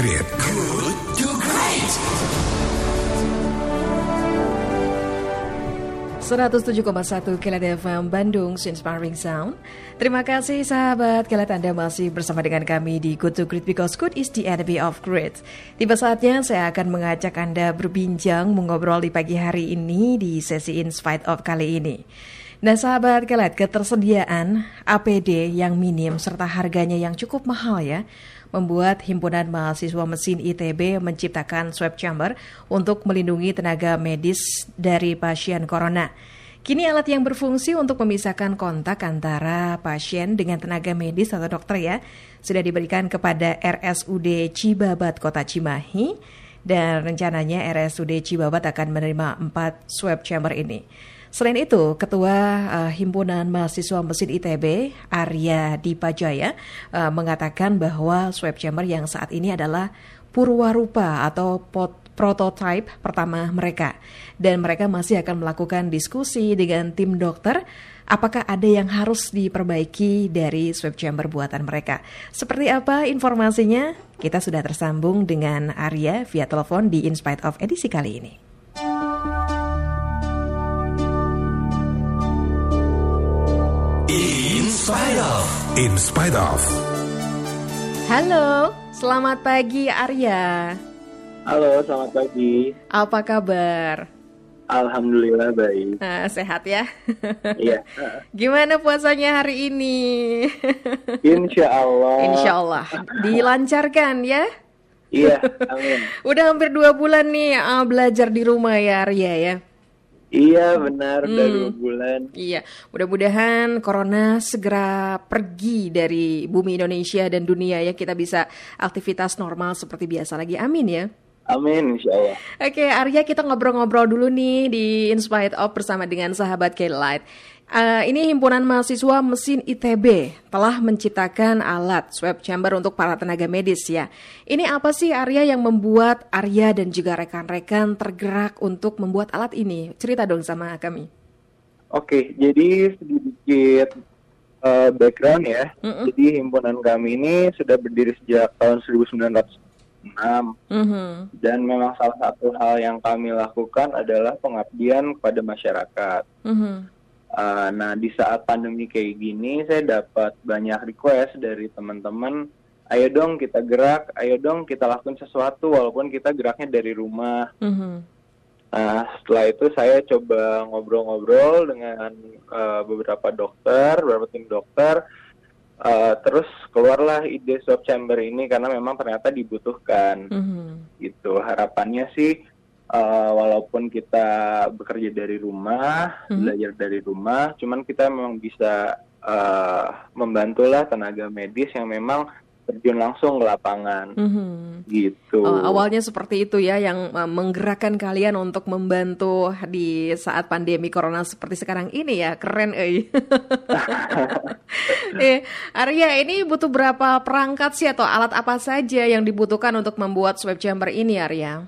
Great. Good to Great. 107,1 Kilat FM Bandung Inspiring Sound. Terima kasih sahabat Kilat Anda masih bersama dengan kami di Good to Great because good is the enemy of great. Tiba saatnya saya akan mengajak Anda berbincang mengobrol di pagi hari ini di sesi In Spite of kali ini. Nah sahabat Kilat, ketersediaan APD yang minim serta harganya yang cukup mahal ya membuat Himpunan Mahasiswa Mesin ITB menciptakan swab chamber untuk melindungi tenaga medis dari pasien corona. Kini alat yang berfungsi untuk memisahkan kontak antara pasien dengan tenaga medis atau dokter ya sudah diberikan kepada RSUD Cibabat Kota Cimahi dan rencananya RSUD Cibabat akan menerima empat swab chamber ini. Selain itu, Ketua uh, Himpunan Mahasiswa Mesin ITB, Arya Dipajaya, uh, mengatakan bahwa swab chamber yang saat ini adalah purwarupa atau pot prototype pertama mereka. Dan mereka masih akan melakukan diskusi dengan tim dokter apakah ada yang harus diperbaiki dari swab chamber buatan mereka. Seperti apa informasinya? Kita sudah tersambung dengan Arya via telepon di In Spite of edisi kali ini. Spite of. In spite of. Halo, selamat pagi Arya. Halo, selamat pagi. Apa kabar? Alhamdulillah baik. Nah, sehat ya? Iya. Gimana puasanya hari ini? Insya Allah. Insya Allah dilancarkan ya? Iya, amin. Udah hampir dua bulan nih uh, belajar di rumah ya Arya ya? Iya benar, udah Hmm. dua bulan. Iya, mudah-mudahan corona segera pergi dari bumi Indonesia dan dunia ya kita bisa aktivitas normal seperti biasa lagi. Amin ya. Amin, insya Allah. Oke, Arya kita ngobrol-ngobrol dulu nih di Inspired Of bersama dengan sahabat K-Light. Eh, ini himpunan mahasiswa mesin ITB telah menciptakan alat swab chamber untuk para tenaga medis ya. Ini apa sih Arya yang membuat Arya dan juga rekan-rekan tergerak untuk membuat alat ini? Cerita dong sama kami. Oke, jadi sedikit eh, background ya. Mm-mm. Jadi himpunan kami ini sudah berdiri sejak tahun 1906 Mhm. dan memang salah satu hal yang kami lakukan adalah pengabdian kepada masyarakat. Mhm. Uh, nah di saat pandemi kayak gini saya dapat banyak request dari teman-teman ayo dong kita gerak ayo dong kita lakukan sesuatu walaupun kita geraknya dari rumah Mhm. nah setelah itu saya coba ngobrol-ngobrol dengan uh, beberapa dokter beberapa tim dokter Uh, terus keluarlah ide swab chamber ini karena memang ternyata dibutuhkan Mhm. gitu harapannya sih uh, walaupun kita bekerja dari rumah Mhm. belajar dari rumah cuman kita memang bisa uh, membantulah tenaga medis yang memang terjun langsung ke lapangan Mhm. gitu Oh, awalnya seperti itu ya yang uh, menggerakkan kalian untuk membantu di saat pandemi corona seperti sekarang ini ya keren eh. eh Arya ini butuh berapa perangkat sih atau alat apa saja yang dibutuhkan untuk membuat swab chamber ini Arya?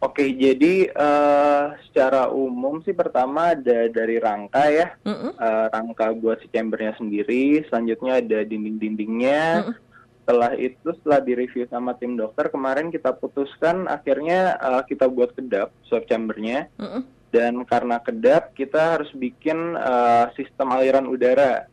Oke jadi uh, secara umum sih pertama ada dari rangka ya Mm-mm. uh, rangka buat si chambernya sendiri selanjutnya ada dinding-dindingnya Mm-mm. setelah itu setelah direview sama tim dokter kemarin kita putuskan akhirnya uh, kita buat kedap swab chambernya Mm-mm. dan karena kedap kita harus bikin uh, sistem aliran udara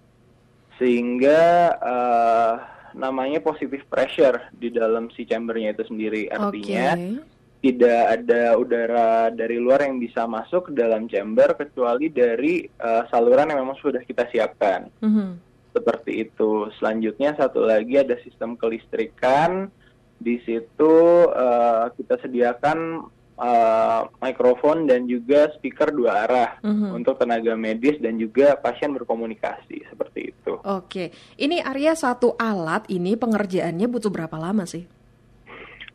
sehingga uh, namanya positive pressure di dalam si chambernya itu sendiri artinya Oke. Tidak ada udara dari luar yang bisa masuk ke dalam chamber kecuali dari uh, saluran yang memang sudah kita siapkan Mhm. seperti itu. Selanjutnya satu lagi ada sistem kelistrikan. Di situ uh, kita sediakan uh, mikrofon dan juga speaker dua arah Mhm. untuk tenaga medis dan juga pasien berkomunikasi seperti itu. Oke, ini Arya satu alat ini pengerjaannya butuh berapa lama sih?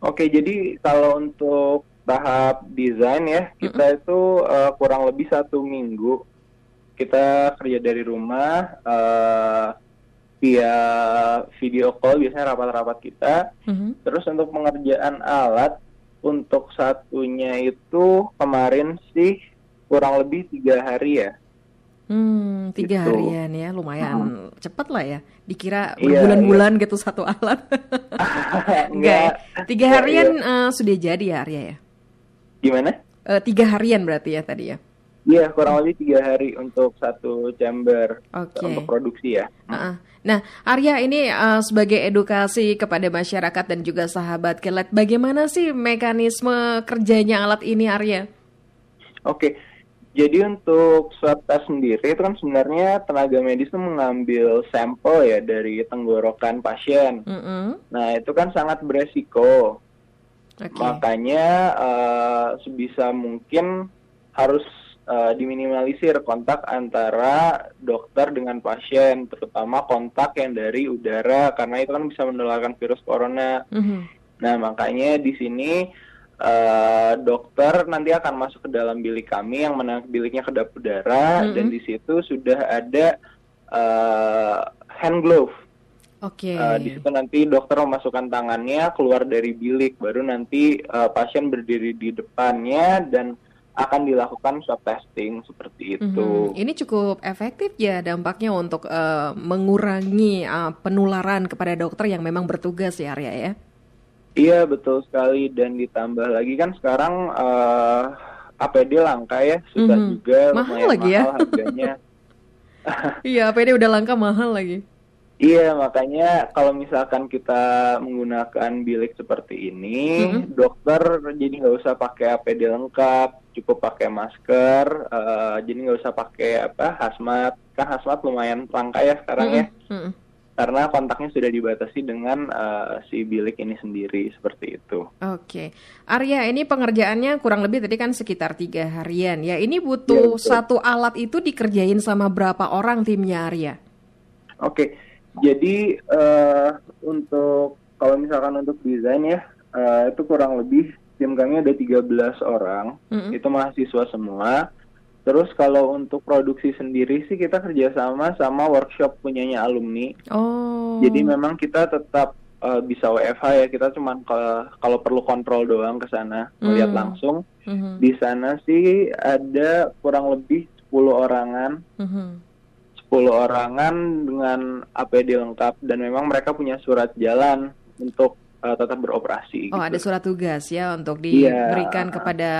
Oke, jadi kalau untuk tahap desain ya kita itu uh, kurang lebih satu minggu kita kerja dari rumah uh, via video call biasanya rapat-rapat kita. Mhm. Terus untuk pengerjaan alat untuk satunya itu kemarin sih kurang lebih tiga hari ya. Hmm, tiga Gitu. harian ya, lumayan cepet lah ya. Dikira Iya, berbulan-bulan gitu satu alat. Enggak ya. Tiga Enggak, harian iya. eh, sudah jadi ya Arya ya? Gimana? Eh, tiga harian berarti ya tadi ya? Iya, kurang lebih tiga hari untuk satu chamber Oke. untuk produksi ya. Heeh. Nah, Arya ini eh, sebagai edukasi kepada masyarakat dan juga sahabat kelet, bagaimana sih mekanisme kerjanya alat ini Arya? Oke, jadi untuk swab test sendiri itu kan sebenarnya tenaga medis itu mengambil sampel ya dari tenggorokan pasien. Mm-mm. Nah itu kan sangat beresiko, Oke. makanya eh, sebisa mungkin harus eh, diminimalisir kontak antara dokter dengan pasien, terutama kontak yang dari udara karena itu kan bisa menularkan virus corona. Mhm. Nah, makanya di sini eh, dokter nanti akan masuk ke dalam bilik kami yang mana biliknya kedap udara Mm-mm. dan di situ sudah ada eh, hand glove. Oke. Eh, di situ nanti dokter memasukkan tangannya keluar dari bilik, baru nanti eh, pasien berdiri di depannya dan akan dilakukan swab testing seperti itu. Mhm. Ini cukup efektif ya dampaknya untuk eh, mengurangi eh, penularan kepada dokter yang memang bertugas ya Arya ya. Iya betul sekali dan ditambah lagi kan sekarang eh, APD langka ya, susah Mhm. juga Mahal lumayan lagi ya. mahal harganya. Iya, APD udah langka mahal lagi. Iya, makanya kalau misalkan kita menggunakan bilik seperti ini, Mhm. dokter jadi nggak usah pakai APD lengkap, cukup pakai masker, eh, jadi nggak usah pakai apa hazmat. Kan hazmat lumayan langka ya sekarang ya, Mhm. Mhm. Karena kontaknya sudah dibatasi dengan eh, si bilik ini sendiri seperti itu. Oke, Arya, ini pengerjaannya kurang lebih tadi kan sekitar tiga harian ya. Ini butuh betul. satu alat itu dikerjain sama berapa orang timnya Arya? Oke, jadi eh, untuk kalau misalkan untuk desain ya, eh, itu kurang lebih tim kami ada 13 orang, Mm-mm. itu mahasiswa semua. Terus kalau untuk produksi sendiri sih kita kerjasama sama workshop punyanya alumni. Oh, Jadi memang kita tetap eh, bisa WFH ya, kita cuman ke- kalau perlu kontrol doang ke sana, melihat Hmm. langsung. Mhm. Di sana sih ada kurang lebih 10 orangan 10 Mhm. orangan dengan APD lengkap dan memang mereka punya surat jalan untuk uh, tetap beroperasi. Oh, gitu. ada surat tugas ya untuk Iya. diberikan kepada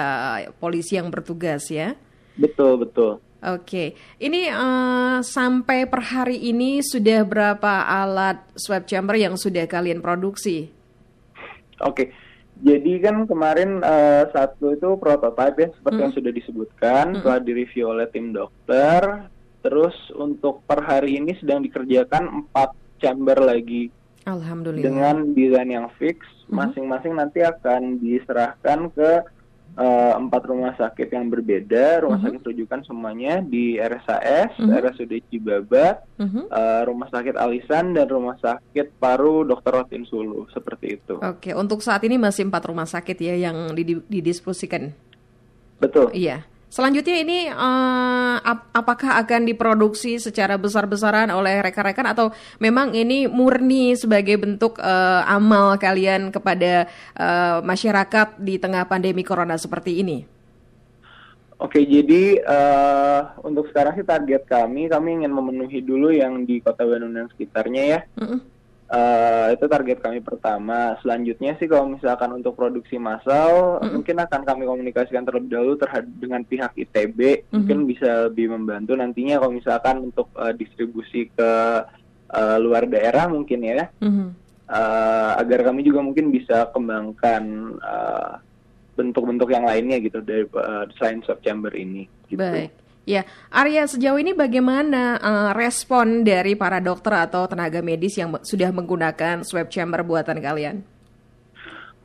polisi yang bertugas ya. Betul betul. Oke, ini eh, sampai per hari ini sudah berapa alat swab chamber yang sudah kalian produksi? Oke. Jadi kan kemarin uh, satu itu prototipe ya seperti yang sudah disebutkan telah direview oleh tim dokter. Terus untuk per hari ini sedang dikerjakan empat chamber lagi Alhamdulillah. dengan desain yang fix. Masing-masing nanti akan diserahkan ke eh, empat rumah sakit yang berbeda, rumah sakit rujukan semuanya di RSAS, RSUD Cibabat, Mhm. eh, rumah sakit Alisan dan rumah sakit Paru Dr. Rotin Sulu seperti itu. Oke, untuk saat ini masih empat rumah sakit ya yang didi- didiskusikan. Betul. Iya. Selanjutnya ini eh, ap- apakah akan diproduksi secara besar-besaran oleh rekan-rekan atau memang ini murni sebagai bentuk eh, amal kalian kepada eh, masyarakat di tengah pandemi corona seperti ini? Oke, jadi eh, untuk sekarang sih target kami, kami ingin memenuhi dulu yang di Kota Bandung dan sekitarnya ya. Mm-mm. Eh, itu target kami pertama. Selanjutnya sih kalau misalkan untuk produksi massal, mungkin akan kami komunikasikan terlebih dahulu terhadap dengan pihak ITB, mungkin bisa lebih membantu nantinya kalau misalkan untuk eh, distribusi ke eh, luar daerah mungkin ya, Mhm. Eh, agar kami juga mungkin bisa kembangkan bentuk-bentuk yang lainnya gitu dari eh, selain sub chamber ini. Gitu. Baik. Ya, Arya sejauh ini bagaimana eh, respon dari para dokter atau tenaga medis yang sudah menggunakan swab chamber buatan kalian?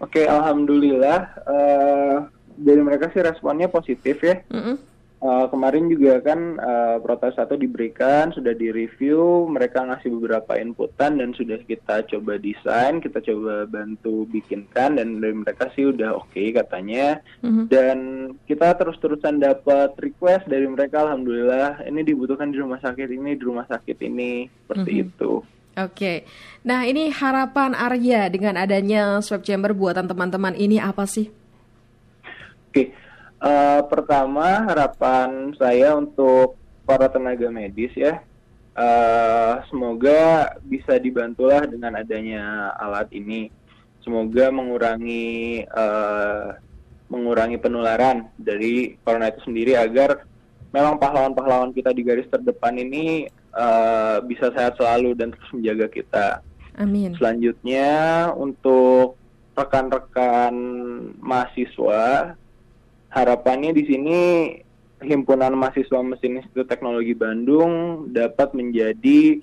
Oke, alhamdulillah eh, dari mereka sih responnya positif ya. Mm-mm. Eh, kemarin juga kan eh, protes satu diberikan, sudah direview, mereka ngasih beberapa inputan dan sudah kita coba desain, kita coba bantu bikinkan dan dari mereka sih udah oke katanya. Mhm. Dan kita terus-terusan dapat request dari mereka, alhamdulillah ini dibutuhkan di rumah sakit ini, di rumah sakit ini, seperti itu. Oke, nah ini harapan Arya dengan adanya swab chamber buatan teman-teman ini apa sih? Oke, eh, pertama harapan saya untuk para tenaga medis ya, uh, semoga bisa dibantulah dengan adanya alat ini. Semoga mengurangi uh, mengurangi penularan dari corona itu sendiri agar memang pahlawan-pahlawan kita di garis terdepan ini uh, bisa sehat selalu dan terus menjaga kita. Amin. Selanjutnya untuk rekan-rekan mahasiswa, harapannya di sini Himpunan Mahasiswa Mesin Institut Teknologi Bandung dapat menjadi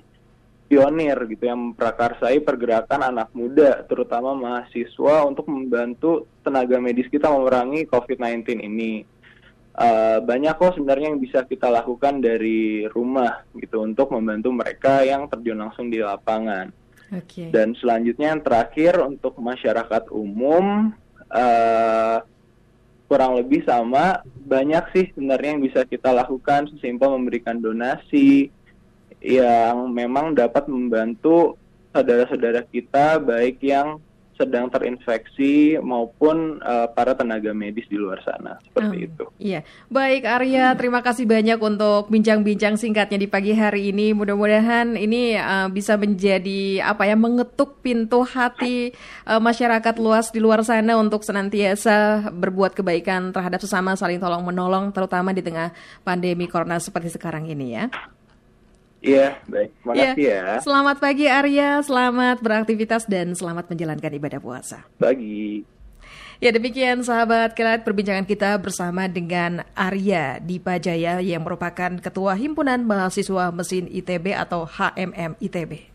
pionir gitu yang memprakarsai pergerakan anak muda terutama mahasiswa untuk membantu tenaga medis kita memerangi COVID-19 ini. Uh, banyak kok sebenarnya yang bisa kita lakukan dari rumah gitu untuk membantu mereka yang terjun langsung di lapangan. Okay. Dan selanjutnya yang terakhir untuk masyarakat umum uh, kurang lebih sama banyak sih sebenarnya yang bisa kita lakukan sesimpel memberikan donasi yang memang dapat membantu saudara-saudara kita baik yang sedang terinfeksi maupun uh, para tenaga medis di luar sana seperti um, itu. Iya, baik Arya, terima kasih banyak untuk bincang-bincang singkatnya di pagi hari ini. Mudah-mudahan ini uh, bisa menjadi apa ya mengetuk pintu hati uh, masyarakat luas di luar sana untuk senantiasa berbuat kebaikan terhadap sesama, saling tolong menolong, terutama di tengah pandemi corona seperti sekarang ini ya. Iya, baik. Makasih ya. ya. Selamat pagi Arya, selamat beraktivitas dan selamat menjalankan ibadah puasa. Pagi. Ya demikian sahabat kelat perbincangan kita bersama dengan Arya Dipajaya yang merupakan Ketua Himpunan Mahasiswa Mesin ITB atau HMM ITB.